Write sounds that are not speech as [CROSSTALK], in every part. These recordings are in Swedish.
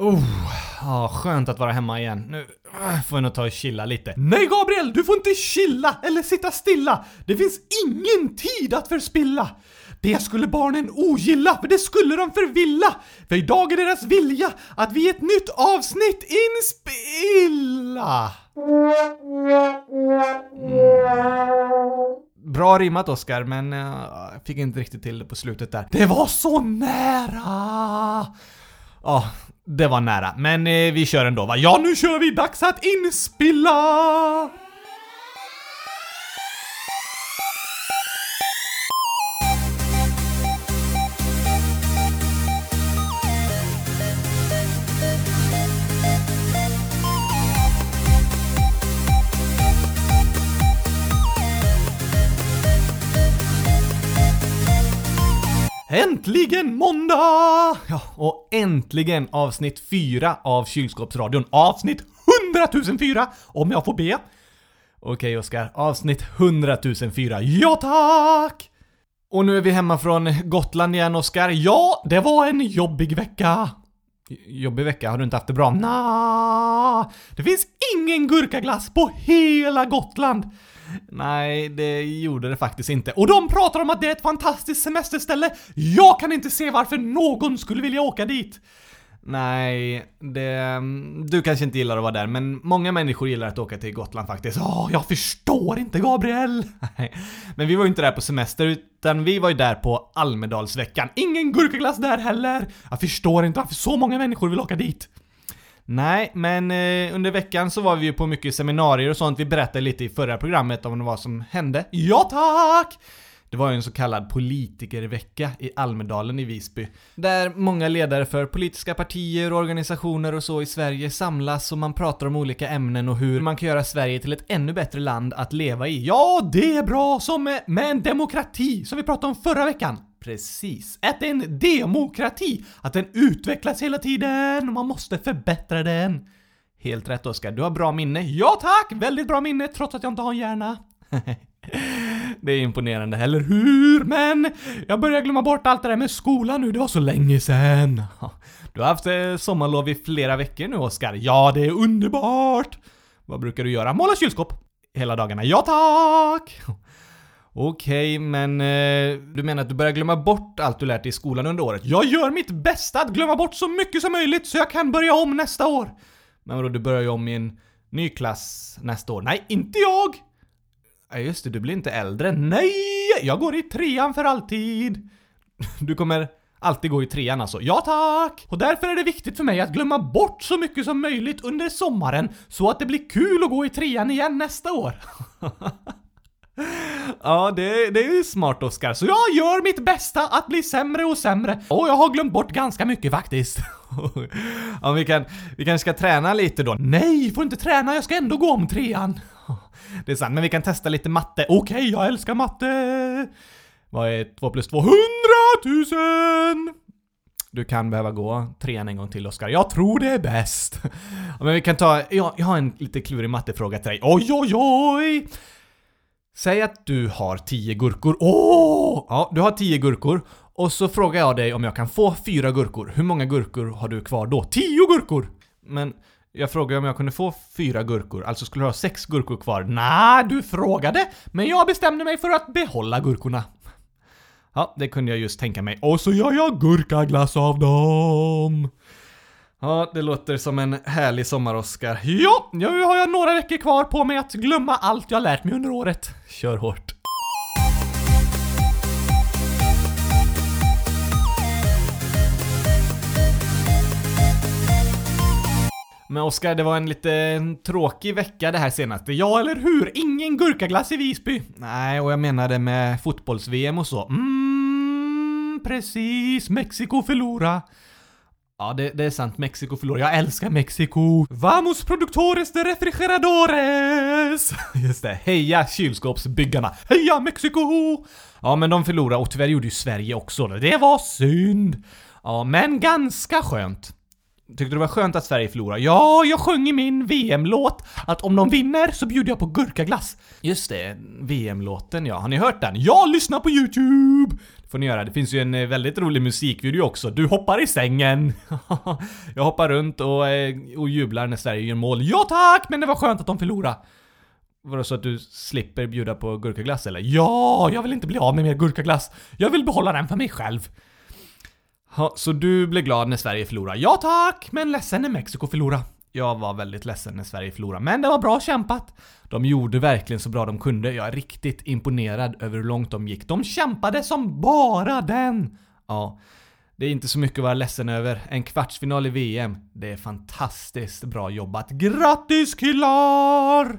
Oh, ja, skönt att vara hemma igen. Nu äh, får jag nog ta och chilla lite. Nej Gabriel, du får inte chilla eller sitta stilla. Det finns ingen tid att förspilla. Det skulle barnen ogilla, för det skulle de förvilla. För idag är deras vilja att vi ett nytt avsnitt inspilla. Bra rimmat Oskar, men jag fick inte riktigt till det på slutet där. Det var så nära! Ja, det var nära. Men eh, vi kör ändå va? Ja, nu kör vi! Dags att inspilla! Äntligen måndag! Ja, och äntligen avsnitt 4 av Kylskåpsradion. Avsnitt 100 004 om jag får be. Okej Oskar, avsnitt 100 004. Ja tack! Och nu är vi hemma från Gotland igen Oskar. Ja, det var en jobbig vecka. Jobbig vecka, har du inte haft det bra? Nja, det finns ingen gurkaglass på hela Gotland. Nej, det gjorde det faktiskt inte. Och de pratar om att det är ett fantastiskt semesterställe. Jag kan inte se varför någon skulle vilja åka dit. Nej, det... Du kanske inte gillar att vara där, men många människor gillar att åka till Gotland faktiskt. Åh, jag förstår inte Gabriel! Nej, men vi var ju inte där på semester, utan vi var ju där på Almedalsveckan. Ingen gurkaglass där heller! Jag förstår inte varför så många människor vill åka dit. Nej, men eh, under veckan så var vi ju på mycket seminarier och sånt. Vi berättade lite i förra programmet om vad som hände. Ja tack! Det var ju en så kallad politikervecka i Almedalen i Visby. Där många ledare för politiska partier och organisationer och så i Sverige samlas och man pratar om olika ämnen och hur man kan göra Sverige till ett ännu bättre land att leva i. Ja, det är bra som med, med en demokrati som vi pratade om förra veckan. Precis. Att det är en demokrati, att den utvecklas hela tiden och man måste förbättra den. Helt rätt Oskar, du har bra minne. Ja tack! Väldigt bra minne trots att jag inte har en hjärna. [LAUGHS] det är imponerande, eller hur? Men jag börjar glömma bort allt det där med skolan nu, det var så länge sen. [LAUGHS] Du har haft eh, sommarlov i flera veckor nu Oskar. Ja, det är underbart! Vad brukar du göra? Måla kylskåp. Hela dagarna? Ja tack! Okej, men eh, du menar att du börjar glömma bort allt du lärt dig i skolan under året? Jag gör mitt bästa att glömma bort så mycket som möjligt så jag kan börja om nästa år. Men vadå, du börjar ju om i en ny klass nästa år? Nej, inte jag! Ja just det, du blir inte äldre. Nej! Jag går i trean för alltid. [LAUGHS] Du kommer alltid gå i trean alltså? Ja tack! Och därför är det viktigt för mig att glömma bort så mycket som möjligt under sommaren så att det blir kul att gå i trean igen nästa år. [LAUGHS] Ja, det, det är ju smart Oskar. Så jag gör mitt bästa att bli sämre och sämre. Och jag har glömt bort ganska mycket faktiskt. [LAUGHS] ja, vi, kan, vi kanske ska träna lite då? Nej, får inte träna, jag ska ändå gå om trean. [LAUGHS] Det är sant, men vi kan testa lite matte. Okej, okay, jag älskar matte! Vad är 2 plus 2? 100 000! Du kan behöva gå trean en gång till Oskar. Jag tror det är bäst. [LAUGHS] Ja, men vi kan ta, jag, jag har en lite klurig mattefråga till dig. Oj, oj, oj! Säg att du har 10 gurkor. Åh! Oh! Ja, du har 10 gurkor. Och så frågar jag dig om jag kan få 4 gurkor. Hur många gurkor har du kvar då? 10 gurkor! Men jag frågade om jag kunde få 4 gurkor, alltså skulle du ha 6 gurkor kvar? Nej, du frågade, men jag bestämde mig för att behålla gurkorna. Ja, det kunde jag just tänka mig. Och så gör jag gurkaglass av dem! Ja, det låter som en härlig sommar, Oskar. Ja, nu har jag några veckor kvar på mig att glömma allt jag lärt mig under året. Kör hårt. Men Oskar, det var en lite tråkig vecka det här senaste. Ja, eller hur? Ingen gurkaglass i Visby. Nej, och jag menade med fotbolls-VM och så. Mm, precis. Mexiko förlora. Ja, det, det, är sant. Mexiko förlorar. Jag älskar Mexiko! Vamos productores de refrigeradores! [LAUGHS] Just det. Heja kylskåpsbyggarna! Heja Mexiko! Ja, men de förlorade och tyvärr gjorde ju Sverige också. Det var synd. Ja, men ganska skönt. Tyckte du det var skönt att Sverige förlorade? Ja, jag sjöng i min VM-låt att om de vinner så bjuder jag på gurkaglass. Just det, VM-låten ja. Har ni hört den? Ja, lyssna på YouTube! Det får ni göra. Det finns ju en eh, väldigt rolig musikvideo också. Du hoppar i sängen. [LAUGHS] jag hoppar runt och, eh, och jublar när Sverige gör mål. Ja tack, men det var skönt att de förlorade. Var det så att du slipper bjuda på gurkaglass eller? Ja, jag vill inte bli av med mer gurkaglass. Jag vill behålla den för mig själv. Ha, så du blev glad när Sverige förlorade? Ja tack, men ledsen när Mexiko förlorade. Jag var väldigt ledsen när Sverige förlorade, men det var bra kämpat. De gjorde verkligen så bra de kunde. Jag är riktigt imponerad över hur långt de gick. De kämpade som bara den! Ja. Det är inte så mycket att vara ledsen över. En kvartsfinal i VM, det är fantastiskt bra jobbat. Grattis killar!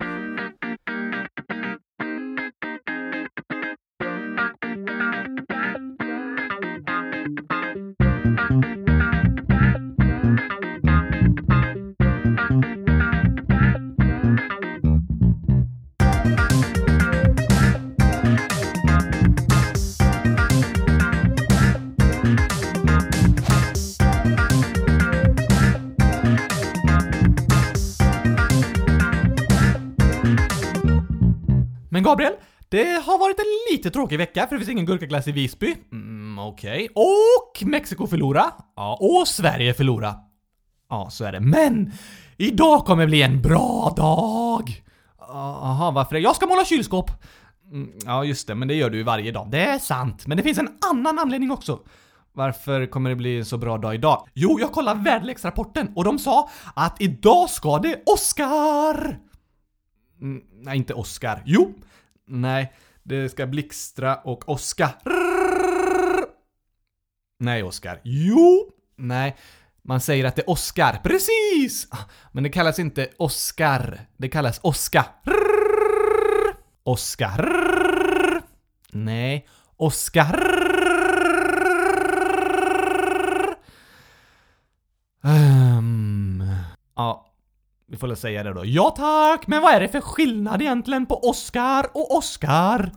Det har varit en lite tråkig vecka för det finns ingen gurkaglass i Visby. Mm, okej. Okay. Och Mexiko förlora. Ja. Och Sverige förlora. Ja, så är det. Men idag kommer bli en bra dag! Jaha, varför det? Jag ska måla kylskåp! Mm, ja, just det, men det gör du ju varje dag. Det är sant, men det finns en annan anledning också. Varför kommer det bli en så bra dag idag? Jo, jag kollade väderleksrapporten och de sa att idag ska det Oscar! Mm, nej, inte Oscar. Jo! Nej, det ska blixtra och åska. Nej, Oskar. Jo! Nej, man säger att det åskar. Precis! Men det kallas inte Oskar. Det kallas Åska. Oskar. Nej, Oskar. Vi får väl säga det då. Ja tack, men vad är det för skillnad egentligen på Oscar och Oscar?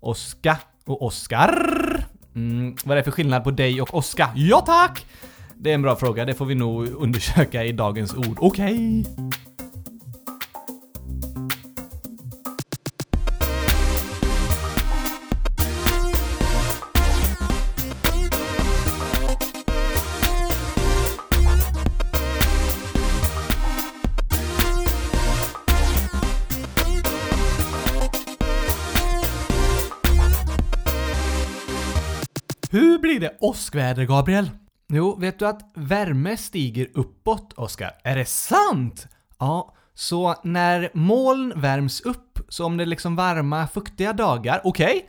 Oska och Oscar? Mm, vad är det för skillnad på dig och Oska? Ja tack! Det är en bra fråga, det får vi nog undersöka i dagens ord. Okej. Okay. Hur blir det åskväder, Gabriel? Jo, vet du att värme stiger uppåt, Oskar? Är det sant? Ja, så när moln värms upp, så om det är liksom varma, fuktiga dagar, okej, okay,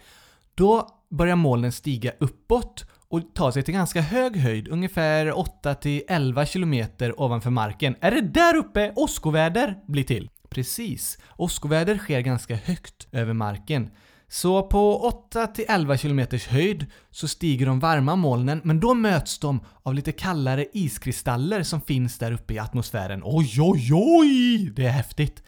då börjar molnen stiga uppåt och ta sig till ganska hög höjd, ungefär 8-11 km ovanför marken. Är det där uppe åskoväder blir till? Precis. Åskoväder sker ganska högt över marken. Så på 8-11 km höjd så stiger de varma molnen, men då möts de av lite kallare iskristaller som finns där uppe i atmosfären. Oj, oj, oj! Det är häftigt.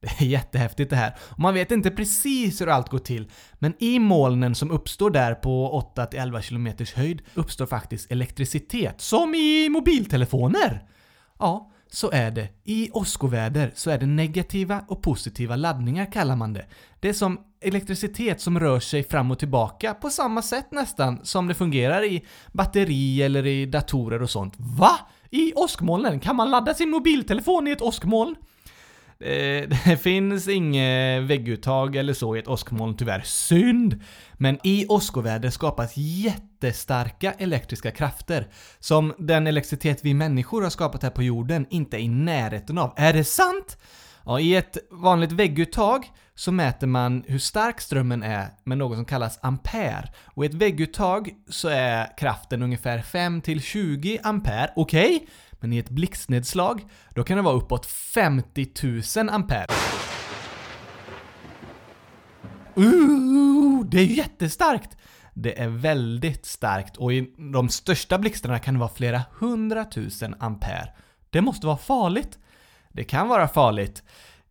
Det är jättehäftigt det här. Och man vet inte precis hur allt går till, men i molnen som uppstår där på 8-11 km höjd uppstår faktiskt elektricitet. Som i mobiltelefoner! Ja, så är det. I åskoväder så är det negativa och positiva laddningar kallar man det. Det är som elektricitet som rör sig fram och tillbaka på samma sätt nästan som det fungerar i batteri eller i datorer och sånt. Va? I åskmolnen? Kan man ladda sin mobiltelefon i ett åskmoln? Eh, [LAUGHS] det finns inget vägguttag eller så i ett åskmoln tyvärr. Synd! Men i åskoväder skapas jättestarka elektriska krafter som den elektricitet vi människor har skapat här på jorden inte är i närheten av. Är det sant? Ja, i ett vanligt vägguttag så mäter man hur stark strömmen är med något som kallas ampere. Och i ett vägguttag så är kraften ungefär 5-20 ampere, okej? Okay? Men i ett blixtnedslag, då kan det vara uppåt 50 000 ampere. Uh, det är jättestarkt! Det är väldigt starkt och i de största blixtarna kan det vara flera hundratusen ampere. Det måste vara farligt. Det kan vara farligt.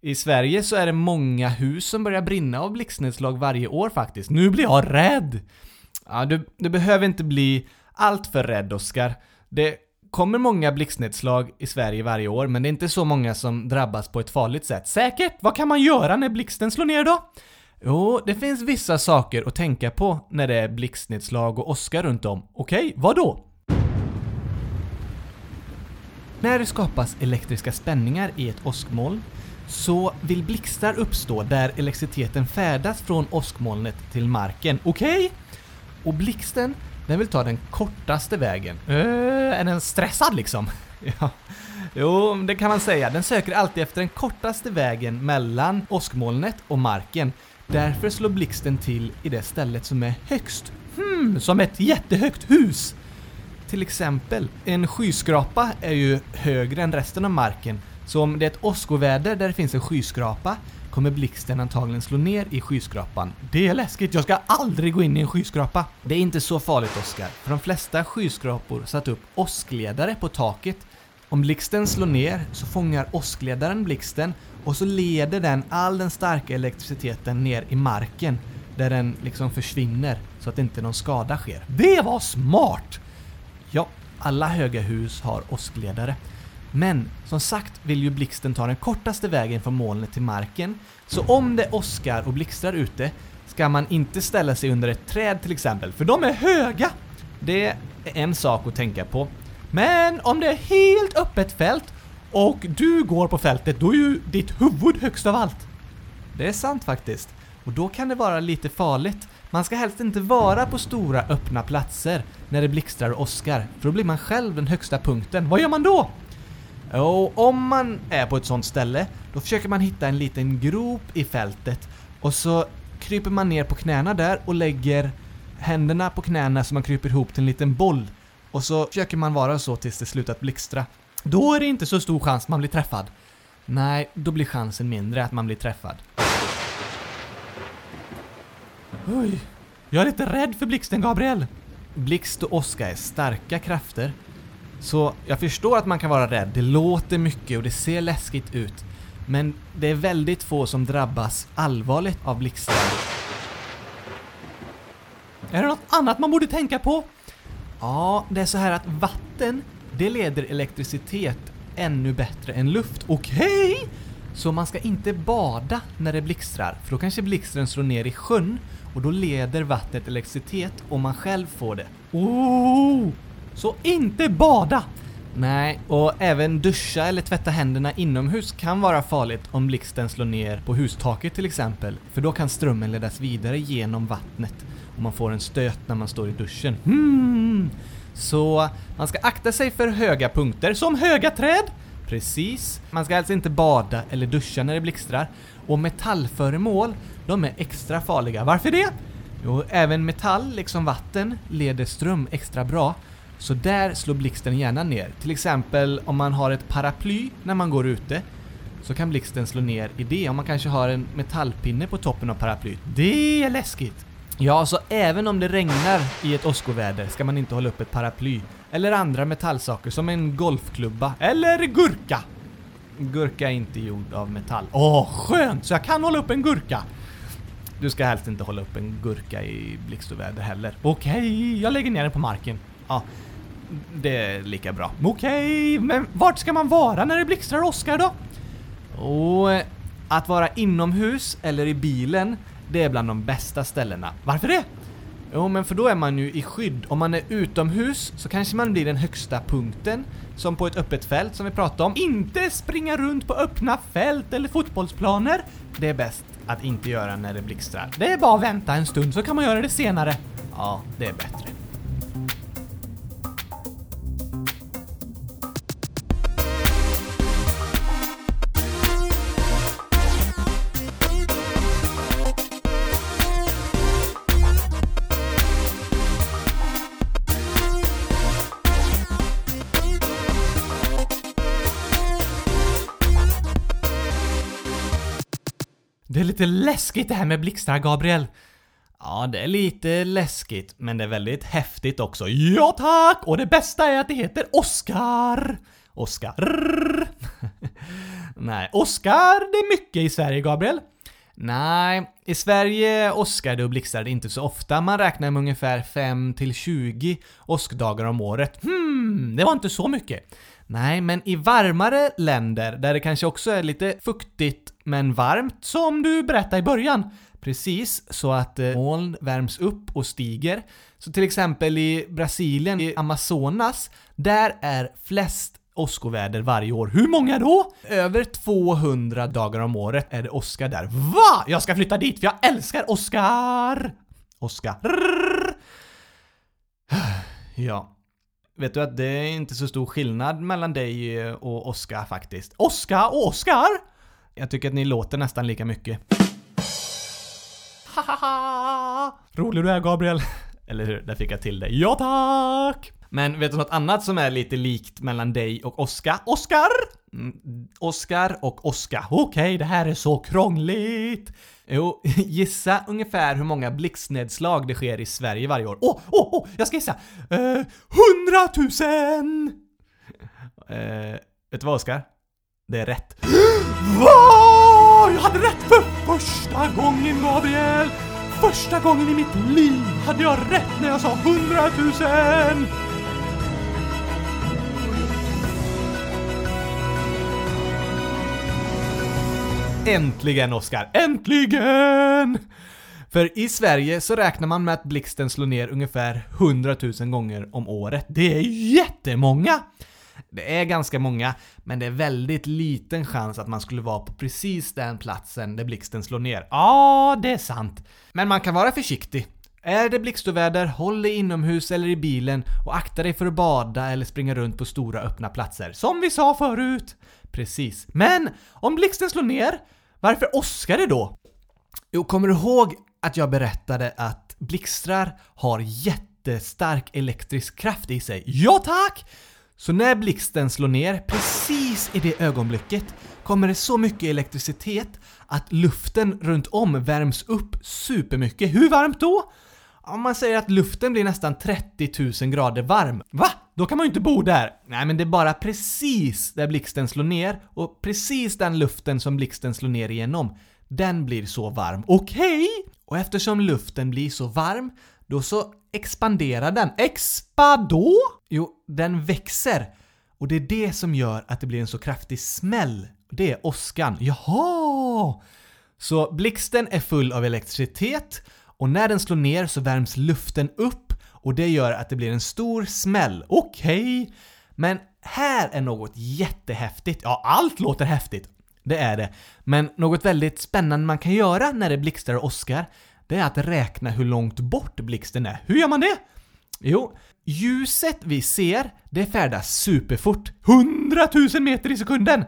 I Sverige så är det många hus som börjar brinna av blixtnedslag varje år faktiskt. Nu blir jag rädd! Ja, du, du behöver inte bli alltför rädd, Oskar. Det kommer många blixtnedslag i Sverige varje år, men det är inte så många som drabbas på ett farligt sätt. Säkert. Vad kan man göra när blixten slår ner då? Jo, det finns vissa saker att tänka på när det är blixtnedslag och åska runt om. Okej, vad då? När det skapas elektriska spänningar i ett åskmoln så vill blixtar uppstå där elektriciteten färdas från åskmolnet till marken. Okej? Och blixten, den vill ta den kortaste vägen. Uh, är den stressad liksom? [LAUGHS] Ja. Jo, det kan man säga. Den söker alltid efter den kortaste vägen mellan åskmolnet och marken. Därför slår blixten till i det stället som är högst. Hmm, som ett jättehögt hus. Till exempel, en skyskrapa är ju högre än resten av marken. Så om det är ett åskoväder där det finns en skyskrapa kommer blixten antagligen slå ner i skyskrapan. Det är läskigt, jag ska aldrig gå in i en skyskrapa. Det är inte så farligt Oskar, för de flesta skyskrapor satt upp åskledare på taket. Om blixten slår ner så fångar åskledaren blixten och så leder den all den starka elektriciteten ner i marken där den liksom försvinner så att inte någon skada sker. Det var smart! Ja, alla höga hus har åskledare. Men som sagt vill ju blixten ta den kortaste vägen från molnet till marken, så om det åskar och blixtrar ute ska man inte ställa sig under ett träd till exempel, för de är höga! Det är en sak att tänka på. Men om det är helt öppet fält och du går på fältet, då är ju ditt huvud högst av allt. Det är sant faktiskt. Och då kan det vara lite farligt. Man ska helst inte vara på stora öppna platser när det blixtrar och åskar, för då blir man själv den högsta punkten. Vad gör man då? Och om man är på ett sånt ställe, då försöker man hitta en liten grop i fältet och så kryper man ner på knäna där och lägger händerna på knäna så man kryper ihop till en liten boll. Och så försöker man vara så tills det slutar blixtra. Då är det inte så stor chans man blir träffad. Nej, då blir chansen mindre att man blir träffad. Oj, jag är lite rädd för blixten, Gabriel. Blixt och åska är starka krafter. Så jag förstår att man kan vara rädd, det låter mycket och det ser läskigt ut. Men det är väldigt få som drabbas allvarligt av blixtar. Är det något annat man borde tänka på? Ja, det är så här att vatten, det leder elektricitet ännu bättre än luft. Okej! Okay. Så man ska inte bada när det blixtrar, för då kanske blixten slår ner i sjön och då leder vattnet elektricitet och man själv får det. Oh! Så inte bada! Nej, och även duscha eller tvätta händerna inomhus kan vara farligt om blixten slår ner på hustaket till exempel, för då kan strömmen ledas vidare genom vattnet och man får en stöt när man står i duschen. Hmm. Så man ska akta sig för höga punkter, som höga träd! Precis. Man ska alltså inte bada eller duscha när det blixtrar. Och metallföremål, de är extra farliga. Varför det? Jo, även metall, liksom vatten, leder ström extra bra. Så där slår blixten gärna ner. Till exempel om man har ett paraply när man går ute så kan blixten slå ner i det om man kanske har en metallpinne på toppen av paraplyet. Det är läskigt! Ja, så även om det regnar i ett åskoväder ska man inte hålla upp ett paraply. Eller andra metallsaker som en golfklubba. Eller gurka! Gurka är inte gjord av metall. Åh, skönt! Så jag kan hålla upp en gurka! Du ska helst inte hålla upp en gurka i blixtoväder heller. Okej, okay, jag lägger ner den på marken. Ja, det är lika bra. Okej, okay, men vart ska man vara när det blixtrar Oskar då? Och eh, att vara inomhus eller i bilen, det är bland de bästa ställena. Varför det? Jo, men för då är man ju i skydd. Om man är utomhus så kanske man blir den högsta punkten, som på ett öppet fält som vi pratade om. Inte springa runt på öppna fält eller fotbollsplaner. Det är bäst att inte göra när det blixtrar. Det är bara att vänta en stund så kan man göra det senare. Ja, det är bättre. Det är lite läskigt det här med blixtar, Gabriel. Ja, det är lite läskigt, men det är väldigt häftigt också. Ja tack! Och det bästa är att det heter Oscar! Oscar. [LAUGHS] Nej, Oscar, det är mycket i Sverige, Gabriel. Nej, i Sverige åskar det och blixtrar det inte så ofta. Man räknar med ungefär 5 till 20 åskdagar om året. Hmm, det var inte så mycket. Nej, men i varmare länder där det kanske också är lite fuktigt men varmt, Som du berättade i början. precis så att eh, moln värms upp och stiger. Så till exempel i Brasilien, i Amazonas, där är flest åskoväder varje år. Hur många då? Över 200 dagar om året är det åska där. Va? Jag ska flytta dit för jag älskar Oskar! Åska. Ja. Vet du att det är inte så stor skillnad mellan dig och Oskar faktiskt. Oscar och Oscar? Jag tycker att ni låter nästan lika mycket. Hahaha! Rolig du är Gabriel. Eller hur? Där fick jag till det. Ja tack! Men vet du något annat som är lite likt mellan dig och Oskar? Oscar? Mm, Oskar och Oskar. Okej, det här är så krångligt. Jo, [LAUGHS] gissa ungefär hur många blixtnedslag det sker i Sverige varje år. Åh, åh, åh, jag ska gissa. Eh, Hundratusen! Eh, vet du vad Oskar? Det är rätt. [GASPS] Va? Jag hade rätt för första gången Gabriel! Första gången i mitt liv hade jag rätt när jag sa hundratusen! Äntligen Oskar! Äntligen! För i Sverige så räknar man med att blixten slår ner ungefär 100 000 gånger om året. Det är jättemånga! Det är ganska många, men det är väldigt liten chans att man skulle vara på precis den platsen där blixten slår ner. Ja, det är sant. Men man kan vara försiktig. Är det blixtoväder, håll dig inomhus eller i bilen och akta dig för att bada eller springa runt på stora öppna platser. Som vi sa förut. Precis. Men om blixten slår ner, varför åskar det då? Jo, kommer du ihåg att jag berättade att blixtrar har jättestark elektrisk kraft i sig? Ja tack! Så när blixten slår ner, precis i det ögonblicket, kommer det så mycket elektricitet att luften runt om värms upp supermycket. Hur varmt då? Om man säger att luften blir nästan 30 000 grader varm. Va? Då kan man ju inte bo där. Nej, men det är bara precis där blixten slår ner och precis den luften som blixten slår ner igenom, den blir så varm. Okej? Och eftersom luften blir så varm, då så expanderar den. Expadå? Jo, den växer. Och det är det som gör att det blir en så kraftig smäll. Det är åskan. Jaha! Så blixten är full av elektricitet och när den slår ner så värms luften upp och det gör att det blir en stor smäll. Okej. Men här är något jättehäftigt. Ja, allt låter häftigt. Det är det. Men något väldigt spännande man kan göra när det blixtrar och åskar, det är att räkna hur långt bort blixten är. Hur gör man det? Jo, ljuset vi ser, det färdas superfort. 100 000 meter i sekunden!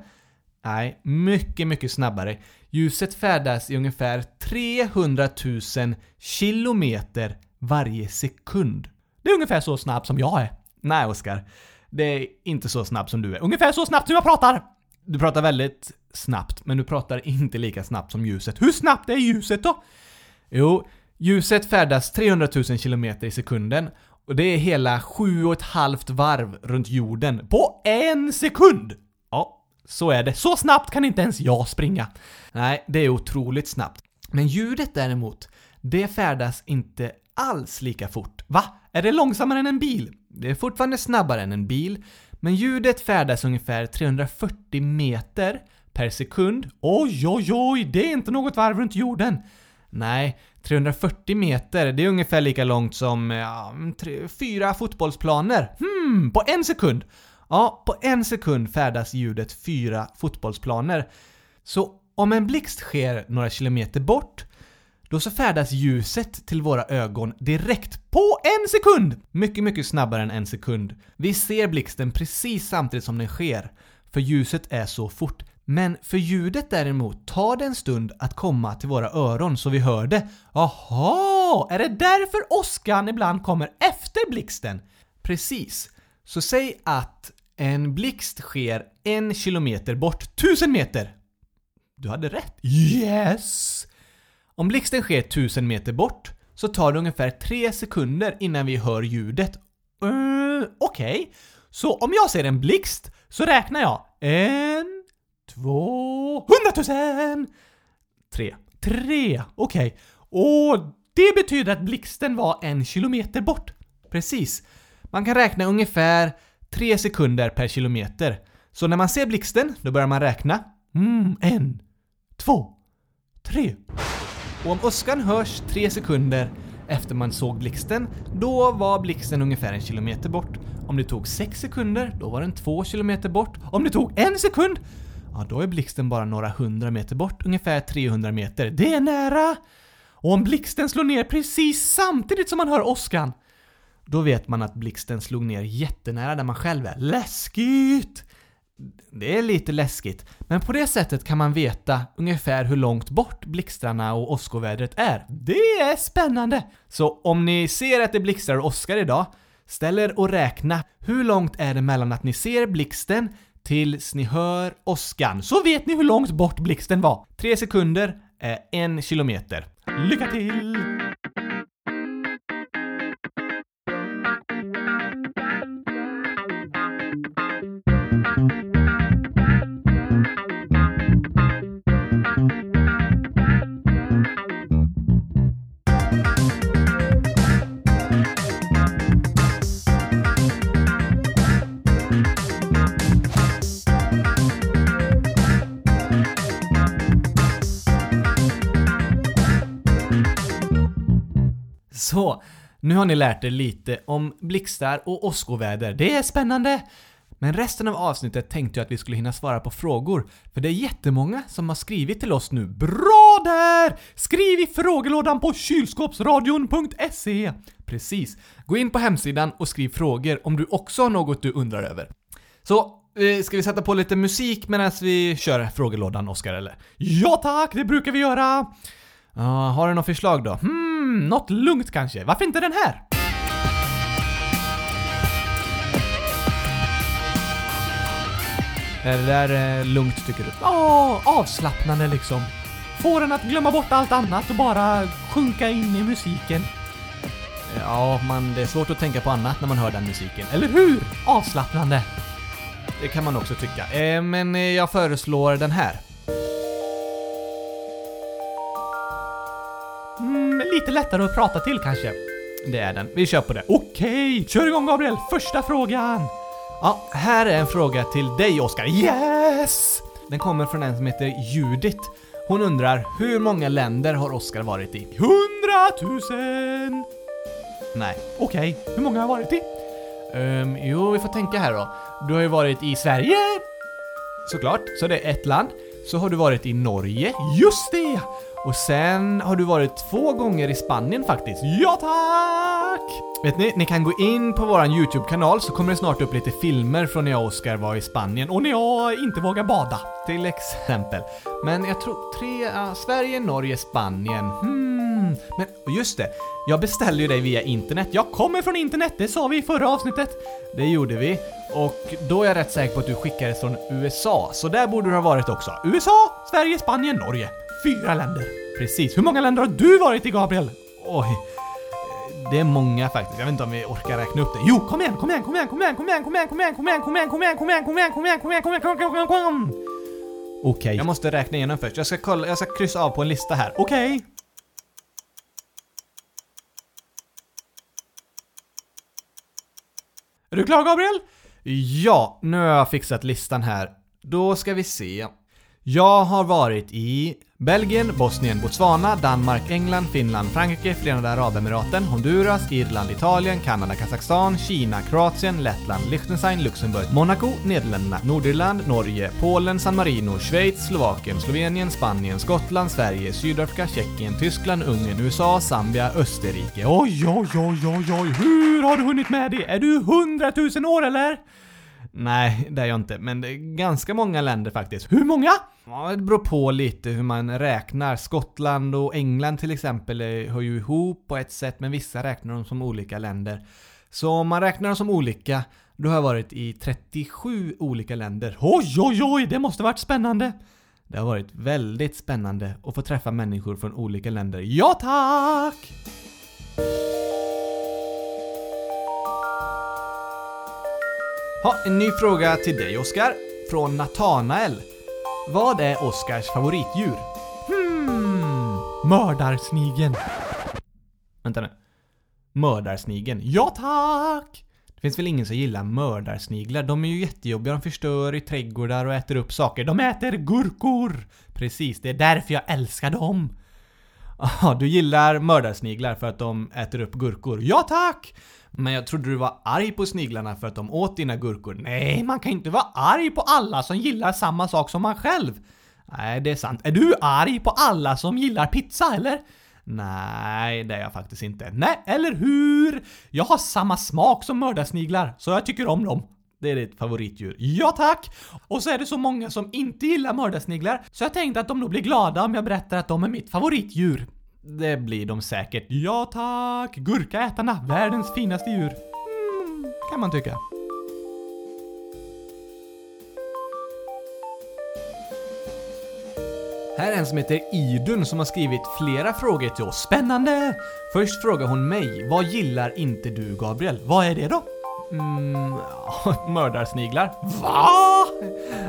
Nej, mycket, mycket snabbare. Ljuset färdas i ungefär 300 000 kilometer varje sekund. Det är ungefär så snabb som jag är. Nej, Oskar. Det är inte så snabb som du är. Ungefär så snabbt som jag pratar! Du pratar väldigt snabbt, men du pratar inte lika snabbt som ljuset. Hur snabbt är ljuset då? Jo, ljuset färdas 300 000 km i sekunden och det är hela sju och ett halvt varv runt jorden. På en sekund! Så är det. Så snabbt kan inte ens jag springa. Nej, det är otroligt snabbt. Men ljudet däremot, det färdas inte alls lika fort. Va? Är det långsammare än en bil? Det är fortfarande snabbare än en bil, men ljudet färdas ungefär 340 meter per sekund. Oj, oj, oj, det är inte något varv runt jorden. Nej, 340 meter, det är ungefär lika långt som ja, tre, fyra fotbollsplaner. Hmm, på en sekund? Ja, på en sekund färdas ljudet fyra fotbollsplaner. Så om en blixt sker några kilometer bort, då så färdas ljuset till våra ögon direkt På en sekund! mycket, mycket snabbare än en sekund. Vi ser blixten precis samtidigt som den sker, för ljuset är så fort. Men för ljudet däremot tar det en stund att komma till våra öron så vi hör det. Jaha, är det därför åskan ibland kommer efter blixten? Precis. Så säg att en blixt sker en kilometer bort. Tusen meter! Du hade rätt. Yes! Om blixten sker tusen meter bort så tar det ungefär tre sekunder innan vi hör ljudet. Uh, Okej, så om jag ser en blixt så räknar jag en, två, hundratusen! Tre. Tre, okej. Och det betyder att blixten var en kilometer bort. Precis. Man kan räkna ungefär 3 sekunder per kilometer. Så när man ser blixten, då börjar man räkna. Mm, en, två, tre. Och om åskan hörs 3 sekunder efter man såg blixten, då var blixten ungefär en kilometer bort. Om det tog 6 sekunder, då var den 2 kilometer bort. Om det tog en sekund, ja då är blixten bara några hundra meter bort, ungefär 300 meter. Det är nära! Och om blixten slår ner precis samtidigt som man hör åskan, då vet man att blixten slog ner jättenära där man själv är. Läskigt! Det är lite läskigt, men på det sättet kan man veta ungefär hur långt bort blixtarna och åskovädret är. Det är spännande! Så om ni ser att det blixtrar och åskar idag, ställ er och räkna. Hur långt är det mellan att ni ser blixten tills ni hör åskan? Så vet ni hur långt bort blixten var. Tre sekunder är en kilometer. Lycka till! Så, nu har ni lärt er lite om blixtar och åskoväder. Det är spännande! Men resten av avsnittet tänkte jag att vi skulle hinna svara på frågor, för det är jättemånga som har skrivit till oss nu. Bra där! Skriv i frågelådan på kylskåpsradion.se. Precis. Gå in på hemsidan och skriv frågor om du också har något du undrar över. Så, eh, ska vi sätta på lite musik medan vi kör frågelådan, Oskar, eller? Ja tack, det brukar vi göra! Uh, har du något förslag då? Hmm, något lugnt kanske? Varför inte den här? Är det där eh, lugnt tycker du? Ja, avslappnande liksom. Får en att glömma bort allt annat och bara sjunka in i musiken. Ja, man, det är svårt att tänka på annat när man hör den musiken. Eller hur? Avslappnande. Det kan man också tycka. Eh, men eh, jag föreslår den här. Lite lättare att prata till kanske. Det är den. Vi kör på det. Okej, kör igång Gabriel. Första frågan. Ja, här är en fråga till dig Oskar. Yes! Den kommer från en som heter Judith. Hon undrar, hur många länder har Oskar varit i? Hundratusen! Nej. Okej, hur många har jag varit i? Um, jo, vi får tänka här då. Du har ju varit i Sverige, såklart, så det är ett land. Så har du varit i Norge, Just det! Och sen har du varit två gånger i Spanien faktiskt. Ja tack! Vet ni, ni kan gå in på våran YouTube-kanal så kommer det snart upp lite filmer från när jag och Oskar var i Spanien. Och när jag inte vågar bada. till exempel. Men jag tror tre, ja, Sverige, Norge, Spanien. Hmm. Men just det, jag beställde ju dig via internet. Jag Kommer från internet, det sa vi i förra avsnittet. Det gjorde vi. Och då är jag rätt säker på att du skickades från USA, så där borde du ha varit också. USA, Sverige, Spanien, Norge. Fyra länder. Precis. Hur många länder har du varit i Gabriel? Oj. Det är många faktiskt. Jag vet inte om vi orkar räkna upp det. Jo, kom igen, kom igen, kom igen, kom igen, kom igen, kom igen, kom igen, kom igen, kom igen, kom igen, kom igen, kom igen, kom igen, kom igen, kom igen, kom igen, kom igen, kom igen. Okej. Jag måste räkna igenom först. Jag ska kolla, jag ska kryssa av på en lista här. Okej. Är du klar Gabriel? Ja, nu har jag fixat listan här. Då ska vi se. Jag har varit i Belgien, Bosnien, Botswana, Danmark, England, Finland, Frankrike, Förenade Arabemiraten, Honduras, Irland, Italien, Kanada, Kazakstan, Kina, Kroatien, Lettland, Liechtenstein, Luxemburg, Monaco, Nederländerna, Nordirland, Norge, Polen, San Marino, Schweiz, Slovakien, Slovenien, Spanien, Skottland, Sverige, Sydafrika, Tjeckien, Tyskland, Ungern, USA, Zambia, Österrike. Oj, oj, oj, oj, oj, hur har du hunnit med det? Är du hundratusen år eller? Nej, det är jag inte, men det är ganska många länder faktiskt. Hur många? Ja, det beror på lite hur man räknar. Skottland och England till exempel hör ju ihop på ett sätt, men vissa räknar dem som olika länder. Så om man räknar dem som olika, då har jag varit i 37 olika länder. Oj, oj, oj, det måste varit spännande. Det har varit väldigt spännande att få träffa människor från olika länder. Ja tack! Ha, en ny fråga till dig Oskar. Från Natanael. Vad är Oskars favoritdjur? Hmm, mördarsnigeln. Vänta nu. Mördarsnigeln. Ja tack! Det finns väl ingen som gillar mördarsniglar? De är ju jättejobbiga, de förstör i trädgårdar och äter upp saker. De äter gurkor! Precis, det är därför jag älskar dem. Ja, du gillar mördarsniglar för att de äter upp gurkor? Ja tack! Men jag trodde du var arg på sniglarna för att de åt dina gurkor. Nej, man kan inte vara arg på alla som gillar samma sak som man själv. Nej, det är sant. Är du arg på alla som gillar pizza, eller? Nej, det är jag faktiskt inte. Nej, eller hur? Jag har samma smak som mördarsniglar, så jag tycker om dem. Det är ditt favoritdjur. Ja tack! Och så är det så många som inte gillar mördarsniglar, så jag tänkte att de nog blir glada om jag berättar att de är mitt favoritdjur. Det blir de säkert. Ja tack! Gurkaätarna, världens finaste djur. Mm, kan man tycka. Här är en som heter Idun som har skrivit flera frågor till oss. Spännande! Först frågar hon mig, vad gillar inte du Gabriel? Vad är det då? Mm, [LAUGHS] mördarsniglar. Va?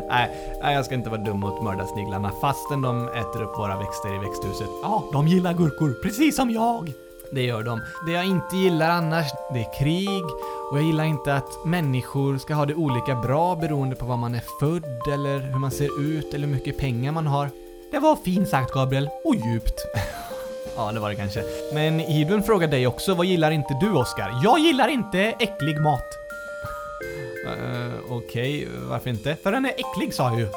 Nej, nej, jag ska inte vara dum mot mördarsniglarna fastän de äter upp våra växter i växthuset. Ja, de gillar gurkor, precis som jag. Det gör de. Det jag inte gillar annars, det är krig och jag gillar inte att människor ska ha det olika bra beroende på var man är född eller hur man ser ut eller hur mycket pengar man har. Det var fint sagt Gabriel, och djupt. [LAUGHS] ja, det var det kanske. Men Idun frågar dig också, vad gillar inte du Oskar? Jag gillar inte äcklig mat. Uh, [LAUGHS] Okej, okay. varför inte? För den är äcklig sa jag ju.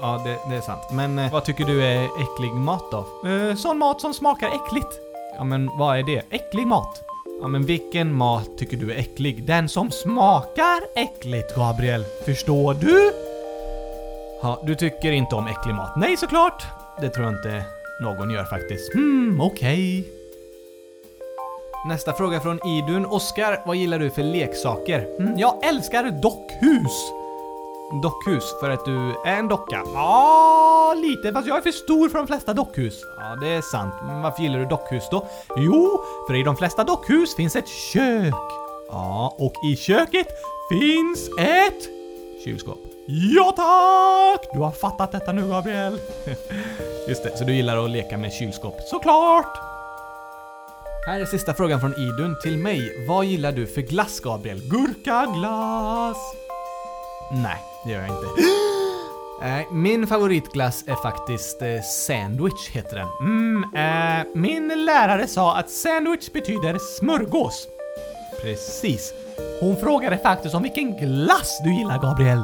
Ja, det, det är sant. Men uh, vad tycker du är äcklig mat då? Uh, sån mat som smakar äckligt. Ja, men vad är det? Äcklig mat? Ja, men vilken mat tycker du är äcklig? Den som smakar äckligt, Gabriel. Förstår du? Ja, du tycker inte om äcklig mat? Nej, såklart! Det tror jag inte någon gör faktiskt. Hmm, okej. Okay. Nästa fråga från Idun. Oskar, vad gillar du för leksaker? Mm, jag älskar dockhus! Dockhus för att du är en docka? Ja, lite, fast jag är för stor för de flesta dockhus. Ja, det är sant. Men varför gillar du dockhus då? Jo, för i de flesta dockhus finns ett kök. Ja, och i köket finns ett kylskåp. Ja tack! Du har fattat detta nu Gabriel. [LAUGHS] Just det, så du gillar att leka med kylskåp? Såklart! Här är sista frågan från Idun till mig. Vad gillar du för glass Gabriel? Gurkaglass! Nej, det gör jag inte. [GASPS] Eh, min favoritglass är faktiskt eh, sandwich, heter den. Mm, eh, min lärare sa att sandwich betyder smörgås. Precis. Hon frågade faktiskt om vilken glass du gillar, Gabriel.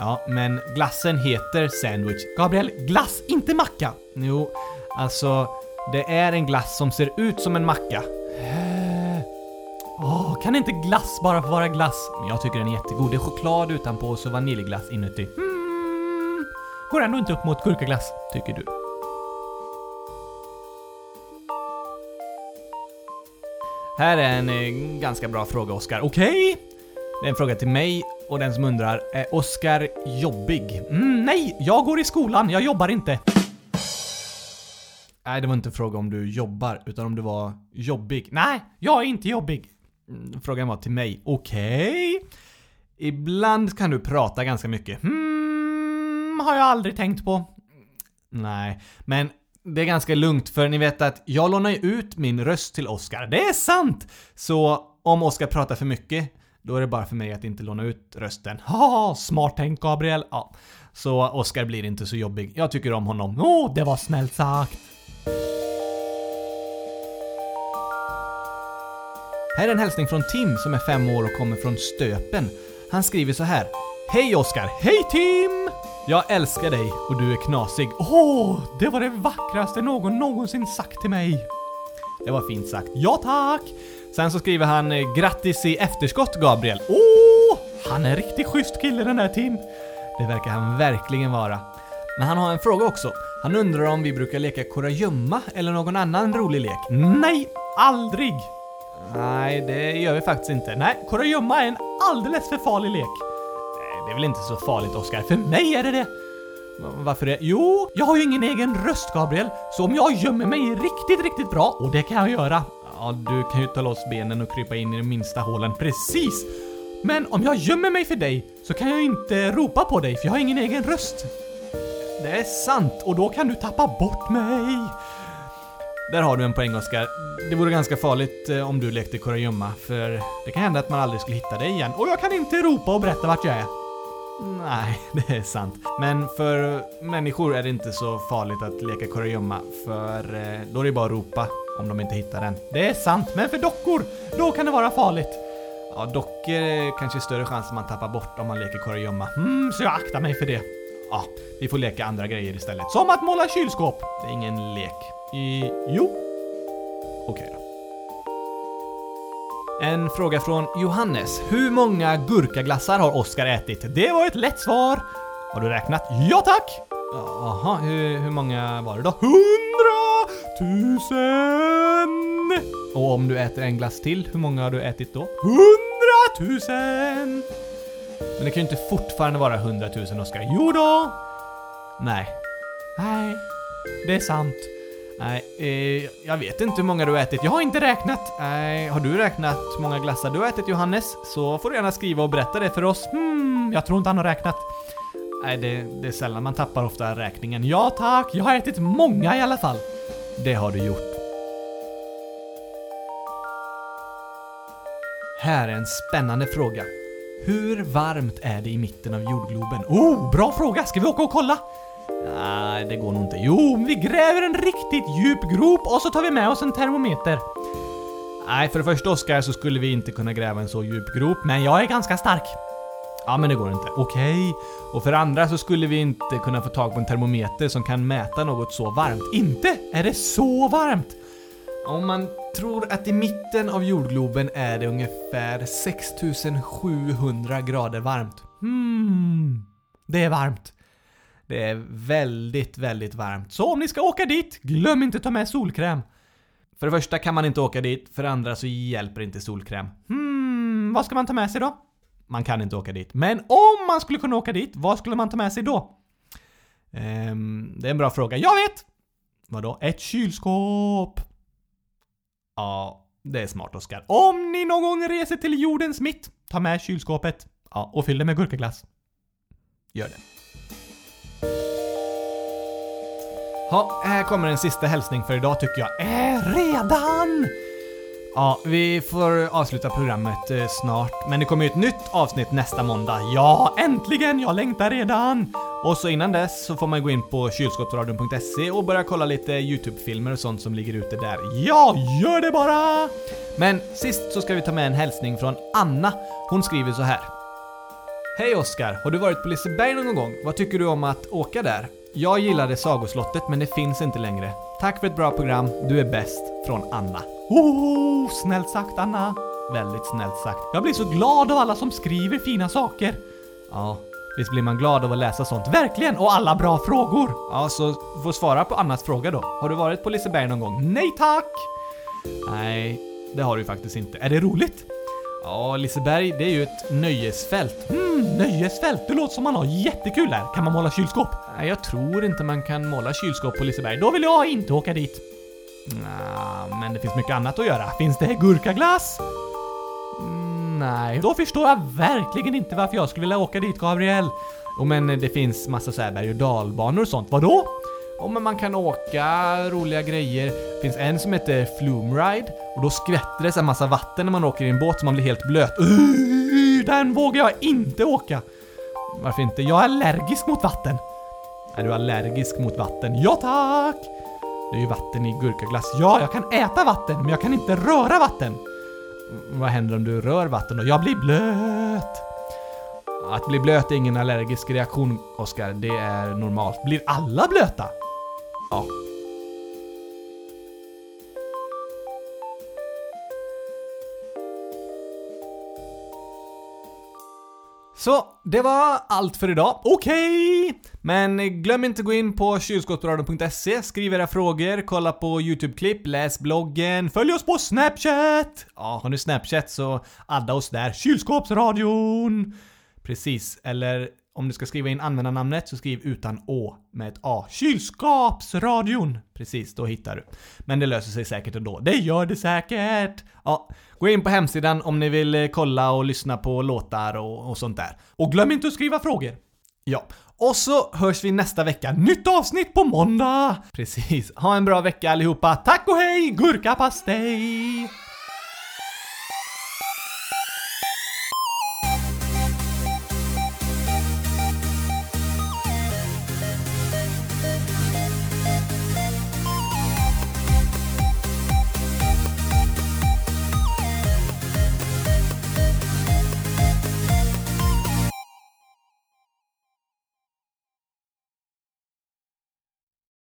Ja, men glassen heter sandwich. Gabriel, glass, inte macka! Jo, alltså, det är en glass som ser ut som en macka. Åh, oh, kan inte glass bara få vara glass? Men jag tycker den är jättegod. Det är choklad utanpå och så vaniljglass inuti. Mm, går ändå inte upp mot gurkaglass, tycker du. Här är en eh, ganska bra fråga, Oskar. Okej? Okay? Det är en fråga till mig och den som undrar, eh, är Oskar jobbig? Mm, nej, jag går i skolan, jag jobbar inte. Nej, det var inte en fråga om du jobbar, utan om du var jobbig. Nej, jag är inte jobbig. Mm, frågan var till mig. Okej. Okay. Ibland kan du prata ganska mycket. Hmm, har jag aldrig tänkt på. Nej, men det är ganska lugnt för ni vet att jag lånar ju ut min röst till Oskar. Det är sant! Så om Oskar pratar för mycket då är det bara för mig att inte låna ut rösten. Haha, smart tänkt Gabriel! Ja. Så Oscar blir inte så jobbig. Jag tycker om honom. Åh, oh, det var snällt sagt! Här är en hälsning från Tim som är fem år och kommer från Stöpen. Han skriver så här. Hej Oskar! Hej Tim! Jag älskar dig och du är knasig. Åh, oh, det var det vackraste någon någonsin sagt till mig. Det var fint sagt. Ja tack! Sen så skriver han eh, “Grattis i efterskott Gabriel”. Åh! Oh, han är en riktigt schysst kille den här Tim. Det verkar han verkligen vara. Men han har en fråga också. Han undrar om vi brukar leka kurragömma eller någon annan rolig lek. Nej, aldrig! Nej, det gör vi faktiskt inte. Nej, kurragömma är en alldeles för farlig lek. Det är väl inte så farligt Oskar? För mig är det det. Varför det? Jo, jag har ju ingen egen röst Gabriel, så om jag gömmer mig riktigt, riktigt bra, och det kan jag göra, Ja, du kan ju ta loss benen och krypa in i de minsta hålen. Precis! Men om jag gömmer mig för dig så kan jag inte ropa på dig för jag har ingen egen röst. Det är sant och då kan du tappa bort mig. Där har du en poäng Oskar. Det vore ganska farligt eh, om du lekte kurragömma, för det kan hända att man aldrig skulle hitta dig igen. Och jag kan inte ropa och berätta vart jag är. Nej, [LAUGHS] det är sant. Men för människor är det inte så farligt att leka kurragömma, för eh, då är det bara att ropa om de inte hittar den. Det är sant, men för dockor, då kan det vara farligt. Ja, dockor är kanske större chans att man tappar bort om man leker kurragömma. Mm, så jag aktar mig för det. Ja, vi får leka andra grejer istället. Som att måla kylskåp. Det är ingen lek. I, jo. Okej då. En fråga från Johannes. Hur många gurkaglassar har Oskar ätit? Det var ett lätt svar. Har du räknat? Ja tack! Jaha, hur, hur många var det då? HUNDRA! Hundratusen! Och om du äter en glass till, hur många har du ätit då? Hundratusen! Men det kan ju inte fortfarande vara hundratusen Oskar. Jo då. Nej. Nej, det är sant. Nej, eh, jag vet inte hur många du har ätit. Jag har inte räknat. Nej, har du räknat hur många glassar du har ätit Johannes? Så får du gärna skriva och berätta det för oss. Hmm, jag tror inte han har räknat. Nej, det, det är sällan man tappar ofta räkningen. Ja tack, jag har ätit många i alla fall. Det har du gjort. Här är en spännande fråga. Hur varmt är det i mitten av jordgloben? Oh, bra fråga! Ska vi åka och kolla? Nej, det går nog inte. Jo, vi gräver en riktigt djup grop och så tar vi med oss en termometer. Nej, för det första Oskar så skulle vi inte kunna gräva en så djup grop. Men jag är ganska stark. Ja, men det går inte. Okej. Och för det andra så skulle vi inte kunna få tag på en termometer som kan mäta något så varmt. Inte? Är det så varmt? Om man tror att i mitten av jordgloben är det ungefär 6700 grader varmt. Hmm. Det är varmt. Det är väldigt, väldigt varmt. Så om ni ska åka dit, glöm inte ta med solkräm. För det första kan man inte åka dit, för det andra så hjälper inte solkräm. Hmm, vad ska man ta med sig då? Man kan inte åka dit. Men om man skulle kunna åka dit, vad skulle man ta med sig då? Ehm, det är en bra fråga. Jag vet! Vadå? Ett kylskåp. Ja, det är smart Oskar. Om ni någon gång reser till jordens mitt, ta med kylskåpet. Ja, och fyll det med gurkaglass. Gör det. Ja, här kommer en sista hälsning för idag tycker jag. Äh, redan? Ja, vi får avsluta programmet eh, snart, men det kommer ju ett nytt avsnitt nästa måndag. Ja, äntligen! Jag längtar redan! Och så innan dess så får man gå in på kylskåpsradion.se och börja kolla lite YouTube-filmer och sånt som ligger ute där. Ja, gör det bara! Men sist så ska vi ta med en hälsning från Anna. Hon skriver så här. Hej Oskar! Har du varit på Liseberg någon gång? Vad tycker du om att åka där? Jag gillade Sagoslottet men det finns inte längre. Tack för ett bra program, du är bäst. Från Anna. Oh, snällt sagt Anna. Väldigt snällt sagt. Jag blir så glad av alla som skriver fina saker. Ja, visst blir man glad av att läsa sånt. Verkligen! Och alla bra frågor. Ja, så får svara på Annas fråga då. Har du varit på Liseberg någon gång? Nej tack! Nej, det har du faktiskt inte. Är det roligt? Ja, Liseberg, det är ju ett nöjesfält. Mm, nöjesfält. Det låter som man har jättekul där. Kan man måla kylskåp? Nej, jag tror inte man kan måla kylskåp på Liseberg. Då vill jag inte åka dit. Nja, men det finns mycket annat att göra. Finns det gurkaglass? Mm, nej. Då förstår jag verkligen inte varför jag skulle vilja åka dit, Gabriel. Oh, men det finns massa så här berg och dalbanor och sånt. Vadå? Oh, men man kan åka roliga grejer. Det finns en som heter Flume Ride och då skvätter det så massa vatten när man åker i en båt så man blir helt blöt. Uh, den vågar jag inte åka. Varför inte? Jag är allergisk mot vatten. Är du allergisk mot vatten? Ja tack! Det är ju vatten i gurkaglass. Ja, jag kan äta vatten, men jag kan inte röra vatten. Vad händer om du rör vatten då? Jag blir blöt. Att bli blöt är ingen allergisk reaktion, Oskar. Det är normalt. Blir alla blöta? Ja. Så, det var allt för idag. Okej! Okay. Men glöm inte att gå in på kylskåpsradion.se, skriv era frågor, kolla på YouTube-klipp, läs bloggen, följ oss på Snapchat! Ja, har ni Snapchat så adda oss där. Kylskåpsradion! Precis, eller om du ska skriva in användarnamnet så skriv utan å med ett a. Kylskapsradion! Precis, då hittar du. Men det löser sig säkert ändå. Det gör det säkert! Ja, gå in på hemsidan om ni vill eh, kolla och lyssna på låtar och, och sånt där. Och glöm inte att skriva frågor! Ja. Och så hörs vi nästa vecka. Nytt avsnitt på måndag! Precis. Ha en bra vecka allihopa. Tack och hej, gurkapastej!